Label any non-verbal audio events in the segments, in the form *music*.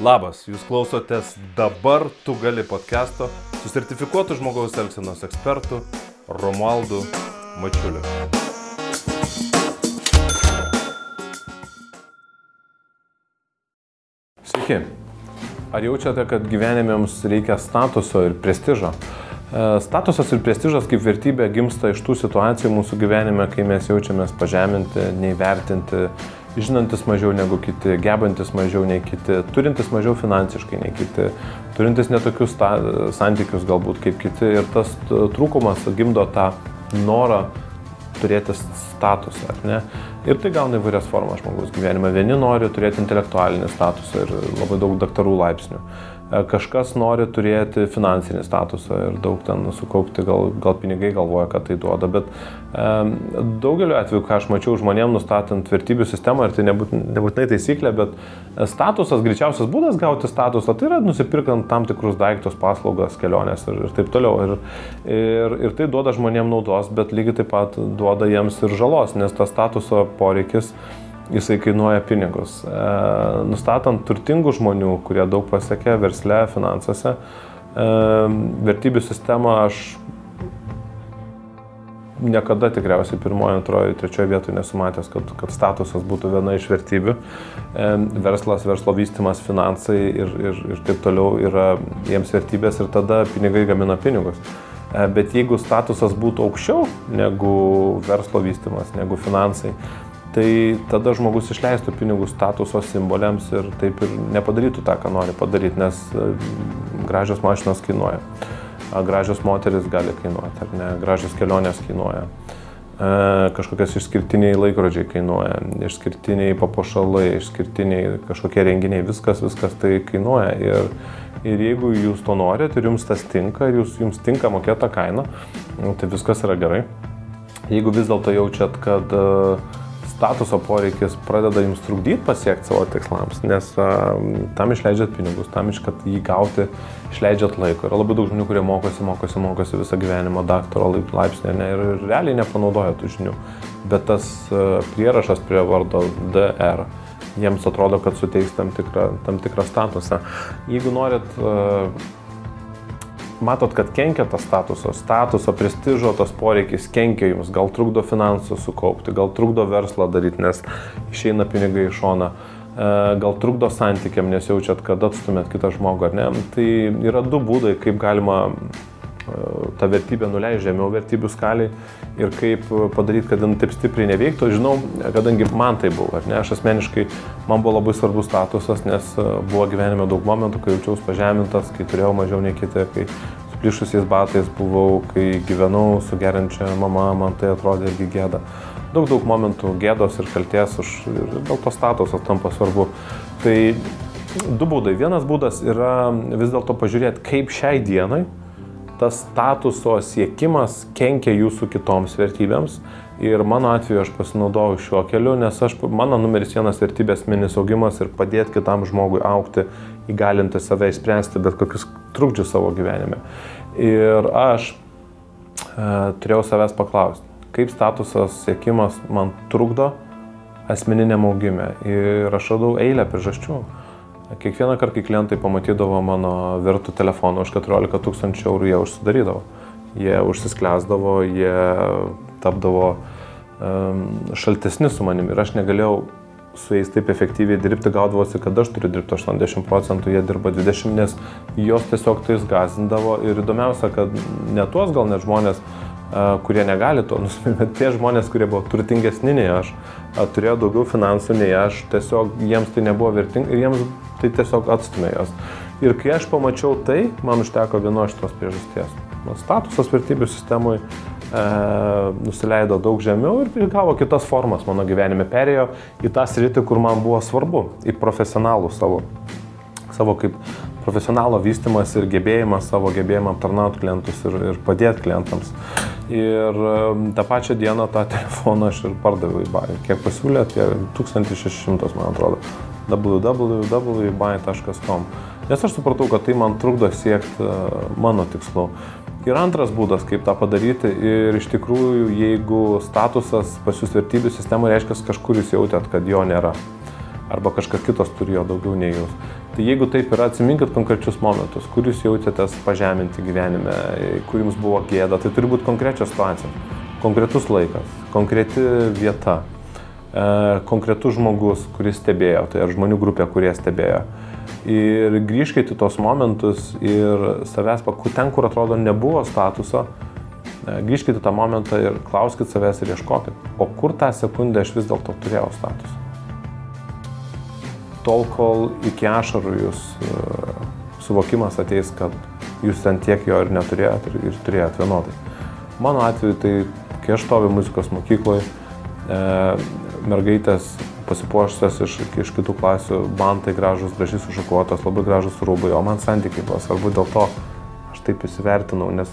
Labas, jūs klausotės dabar tu gali podcast'o su sertifikuotu žmogaus elgsenos ekspertu Romualdu Mačiuliu. Sveiki. Ar jaučiate, kad gyvenime jums reikia statuso ir prestižo? E, statusas ir prestižas kaip vertybė gimsta iš tų situacijų mūsų gyvenime, kai mes jaučiamės pažeminti, neįvertinti, žinantis mažiau negu kiti, gebantis mažiau nei kiti, turintis mažiau finansiškai nei kiti, turintis netokius ta, santykius galbūt kaip kiti ir tas trūkumas gimdo tą norą turėti statusą, ar ne? Ir tai gauna įvairias formas žmogus gyvenime. Vieni nori turėti intelektualinį statusą ir labai daug daktarų laipsnių. E, kažkas nori turėti finansinį statusą ir daug ten sukaupti, gal, gal pinigai galvoja, kad tai duoda, bet e, daugeliu atveju, ką aš mačiau žmonėm nustatant vertybių sistemą, ir tai nebūt, nebūtinai taisyklė, bet statusas, greičiausias būdas gauti statusą, tai yra nusipirkant tam tikrus daiktus, paslaugas, keliones ir, ir taip toliau. Ir, ir, ir tai duoda žmonėm naudos, bet lygiai taip pat duoda jiems ir žalos, nes tas statuso poreikis jisai kainuoja pinigus. E, nustatant turtingų žmonių, kurie daug pasiekė versle, finansuose, e, vertybių sistemą aš niekada tikriausiai pirmojo, antrojo, trečiojo vietoje nesumatęs, kad, kad statusas būtų viena iš vertybių. E, verslas, verslo vystimas, finansai ir, ir, ir taip toliau yra jiems vertybės ir tada pinigai gamina pinigus. Bet jeigu statusas būtų aukščiau negu verslo vystimas, negu finansai, tai tada žmogus išleistų pinigus statuso simboliams ir taip ir nepadarytų tą, ką nori padaryti, nes e, gražios mašinos kainuoja, gražios moteris gali kainuoti, ar ne, gražios kelionės kainuoja, e, kažkokias išskirtiniai laikrodžiai kainuoja, išskirtiniai papuošalai, išskirtiniai kažkokie renginiai, viskas, viskas tai kainuoja. Ir, ir jeigu jūs to norit ir jums tas tinka, ir jūs, jums tinka mokėta kaina, tai viskas yra gerai. Jeigu vis dėlto jaučiat, kad uh, statuso poreikis pradeda jums trukdyti pasiekti savo tikslams, nes tam išleidžiat pinigus, tam iš kad jį gauti išleidžiat laiko. Yra labai daug žmonių, kurie mokosi, mokosi, mokosi visą gyvenimą daktaro laipsnį ne, ir realiai nepanaudoja tų žinių. Bet tas prierašas prie vardo DR jiems atrodo, kad suteiks tam tikrą, tam tikrą statusą. Jeigu norit a, matot, kad kenkia tas statuso, statuso, prestižo, tas poreikis kenkia jums, gal trukdo finansų sukaupti, gal trukdo verslą daryti, nes išeina pinigai iš šona, e, gal trukdo santykiam, nes jaučiat, kad atstumėt kitą žmogų ar ne. Tai yra du būdai, kaip galima tą vertybę nuleis žemiau vertybių skaliai ir kaip padaryti, kad jin taip stipriai neveiktų. Žinau, kadangi man tai buvo, ar ne, aš asmeniškai, man buvo labai svarbus statusas, nes e, buvo gyvenime daug momentų, kai jaučiausi pažemintas, kai turėjau mažiau nei kiti, kai suplišusiais batais buvau, kai gyvenau su geriančia mama, man tai atrodė irgi gėda. Daug, daug momentų gėdos ir kalties už, ir dėl to statusas tampa svarbu. Tai du būdai. Vienas būdas yra vis dėlto pažiūrėti, kaip šiai dienai tas statuso siekimas kenkia jūsų kitoms vertybėms. Ir mano atveju aš pasinaudojau šiuo keliu, nes aš, mano numeris vienas vertybės minis augimas ir padėti kitam žmogui aukti, įgalinti save įspręsti bet kokius trukdžius savo gyvenime. Ir aš e, turėjau savęs paklausti, kaip statusas siekimas man trukdo asmeniniam augime. Ir aš radau eilę priežasčių. Kiekvieną kartą, kai klientai pamatydavo mano vertų telefoną už 14 tūkstančių eurų, jie užsidarydavo. Jie užsisklęsdavo, jie tapdavo um, šaltesni su manimi ir aš negalėjau su jais taip efektyviai dirbti, gaudavosi, kad aš turiu dirbti 80 procentų, jie dirba 20, nes jos tiesiog tais gazindavo ir įdomiausia, kad ne tuos gal net žmonės, kurie negali to *laughs* nusipirkti, bet tie žmonės, kurie buvo turtingesni nei aš, turėjo daugiau finansų nei aš, tiesiog jiems tai nebuvo vertinga ir jiems tai tiesiog atstumė jos. Ir kai aš pamačiau tai, man užteko vienos šitos priežasties. Statusas vertybių sistemui e, nusileido daug žemiau ir gavo kitas formas mano gyvenime, perėjo į tą sritį, kur man buvo svarbu, į profesionalų savo, savo kaip profesionalo vystimas ir gebėjimas savo gebėjimą aptarnauti klientus ir, ir padėti klientams. Ir tą pačią dieną tą telefoną aš ir pardaviau į baį. Kiek pasiūlė, tie 1600, man atrodo, www.buy.com. Nes aš supratau, kad tai man trukdo siekti e, mano tikslų. Ir antras būdas, kaip tą padaryti, ir iš tikrųjų, jeigu statusas pas jūs vertybių sistemoje reiškia, kažkur jūs jautėt, kad jo nėra arba kažkas kitas turėjo daugiau nei jūs. Tai jeigu taip yra, atsiminkit konkrečius momentus, kur jūs jautėtės pažeminti gyvenime, kur jums buvo gėda, tai turi būti konkrečios situacijos, konkretus laikas, konkreti vieta, e, konkretus žmogus, kuris stebėjo, tai ar žmonių grupė, kurie stebėjo. Ir grįžkite į tos momentus ir savęs, ten, kur atrodo nebuvo statuso, e, grįžkite tą momentą ir klauskite savęs ir ieškokit, o kur tą sekundę aš vis dėlto turėjau statusą tol, kol iki ašarų jūs e, suvokimas ateis, kad jūs ten tiek jo ir neturėjot ir, ir turėjot vienodai. Mano atveju tai, kai aš stoviu muzikos mokykloje, e, mergaitės pasipuošusios iš, iš kitų klasių, bantai gražus, gražiai sušukuotos, labai gražus rūbai, o man santykiai buvo svarbu dėl to, aš taip įsivertinau, nes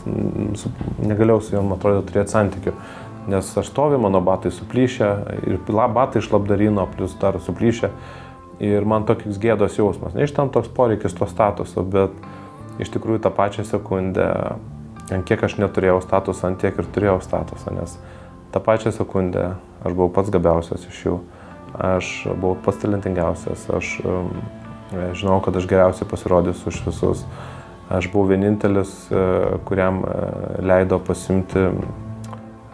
su, negalėjau su jom, atrodo, turėti santykių. Nes aš stoviu, mano batai suplyšę ir batai iš labdarino, plus dar suplyšę. Ir man toks gėdos jausmas. Ne iš tam toks poreikis to statuso, bet iš tikrųjų tą pačią sekundę, ant kiek aš neturėjau statusą, ant tiek ir turėjau statusą, nes tą pačią sekundę aš buvau pats gabiausias iš jų, aš buvau pats talentingiausias, aš um, žinau, kad aš geriausiai pasirodysiu už visus. Aš buvau vienintelis, uh, kuriam uh, leido pasimti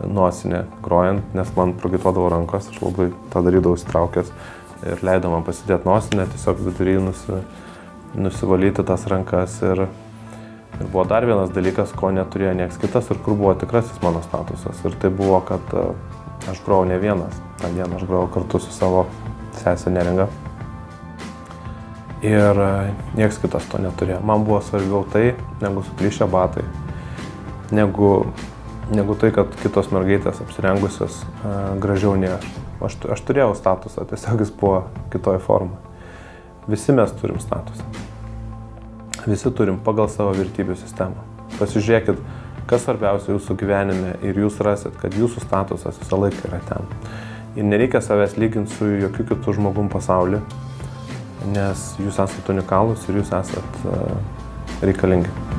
nosinę grojant, nes man pragaituodavo rankos, aš labai tą darydavau įstraukęs ir leido man pasidėti nosinę, tiesiog vidury nusi, nusivalyti tas rankas. Ir, ir buvo dar vienas dalykas, ko neturėjo nieks kitas ir kur buvo tikrasis mano statusas. Ir tai buvo, kad e, aš grojau ne vienas. Ta diena aš grojau kartu su savo sesė Neringa. Ir e, nieks kitas to neturėjo. Man buvo svarbiau tai, negu suplyšę batai, negu, negu tai, kad kitos mergaitės apsirengusios uh, gražiau nei aš. Aš, aš turėjau statusą, tiesiog jis buvo kitoje formoje. Visi mes turim statusą. Visi turim pagal savo vertybių sistemą. Pasižiūrėkit, kas svarbiausia jūsų gyvenime ir jūs rasit, kad jūsų statusas visą laiką yra ten. Ir nereikia savęs lyginti su jokių kitų žmogum pasauliu, nes jūs esate unikalūs ir jūs esate reikalingi.